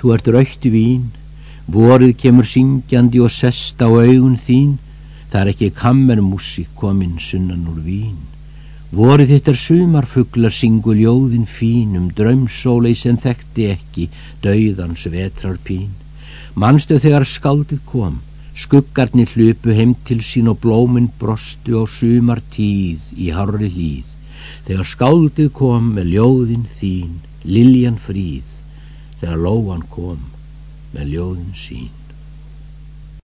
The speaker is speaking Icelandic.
þú ert raukt vín, vorið kemur syngjandi og sest á augun þín, það er ekki kammermusik kominn sunnan úr vín. Vorið þitt er sumarfuglar syngu ljóðin fín um drömsólei sem þekkti ekki dauðans vetrar pín. Manstu þegar skaldið kom, skuggarnir hlupu heim til sín og blóminn brostu á sumar tíð í harri hlýð. Þegar skaldið kom með ljóðin þín, liljan fríð, þegar lóan kom með ljóðin sín.